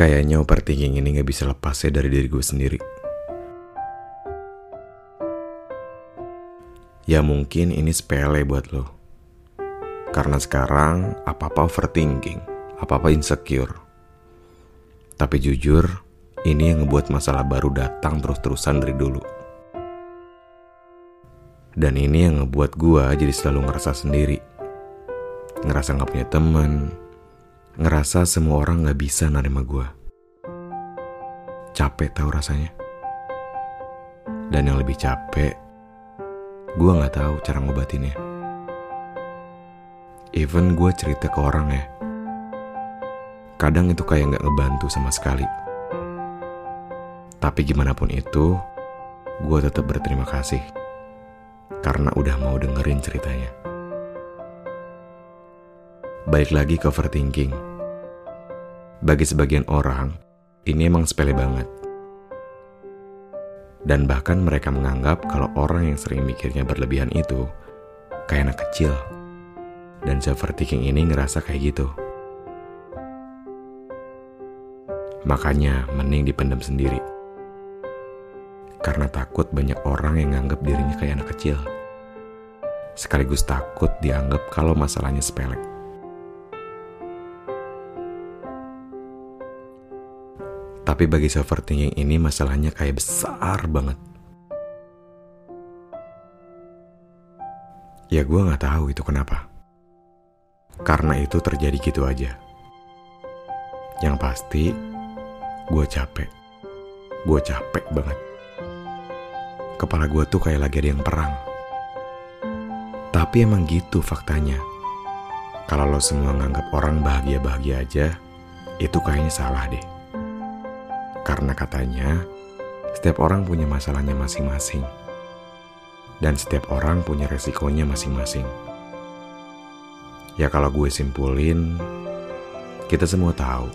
Kayaknya overthinking ini gak bisa lepasnya dari diri gue sendiri. Ya mungkin ini sepele buat lo. Karena sekarang apa-apa overthinking, apa-apa insecure. Tapi jujur, ini yang ngebuat masalah baru datang terus-terusan dari dulu. Dan ini yang ngebuat gue jadi selalu ngerasa sendiri. Ngerasa gak punya temen. Ngerasa semua orang gak bisa nerima gue. Capek tahu rasanya. Dan yang lebih capek, gue gak tahu cara ngobatinnya. Even gue cerita ke orang ya. Kadang itu kayak gak ngebantu sama sekali. Tapi gimana pun itu, gue tetap berterima kasih karena udah mau dengerin ceritanya. Baik lagi ke overthinking. Bagi sebagian orang, ini emang sepele banget. Dan bahkan mereka menganggap kalau orang yang sering mikirnya berlebihan itu kayak anak kecil. Dan overthinking ini ngerasa kayak gitu. Makanya mending dipendam sendiri karena takut banyak orang yang nganggap dirinya kayak anak kecil. Sekaligus takut dianggap kalau masalahnya sepele. Tapi bagi overthinking ini masalahnya kayak besar banget. Ya gue gak tahu itu kenapa. Karena itu terjadi gitu aja. Yang pasti, gue capek. Gue capek banget kepala gue tuh kayak lagi ada yang perang. Tapi emang gitu faktanya. Kalau lo semua nganggap orang bahagia-bahagia aja, itu kayaknya salah deh. Karena katanya, setiap orang punya masalahnya masing-masing. Dan setiap orang punya resikonya masing-masing. Ya kalau gue simpulin, kita semua tahu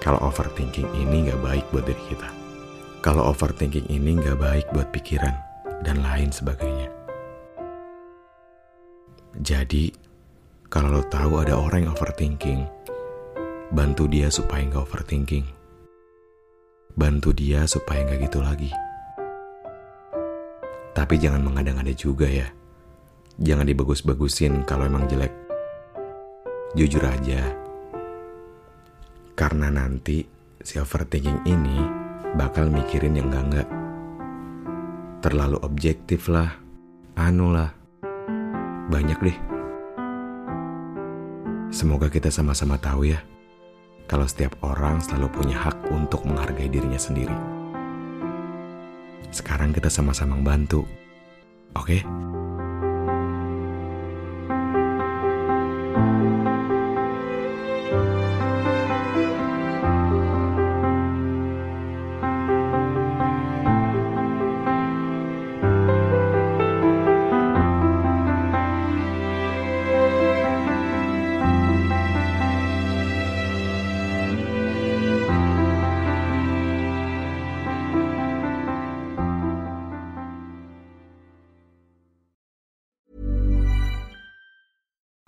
kalau overthinking ini gak baik buat diri kita kalau overthinking ini nggak baik buat pikiran dan lain sebagainya. Jadi, kalau lo tahu ada orang yang overthinking, bantu dia supaya nggak overthinking. Bantu dia supaya nggak gitu lagi. Tapi jangan mengada-ngada juga ya. Jangan dibagus-bagusin kalau emang jelek. Jujur aja. Karena nanti si overthinking ini bakal mikirin yang enggak-enggak. Terlalu objektif lah, anu lah. Banyak deh. Semoga kita sama-sama tahu ya, kalau setiap orang selalu punya hak untuk menghargai dirinya sendiri. Sekarang kita sama-sama membantu, oke? Okay?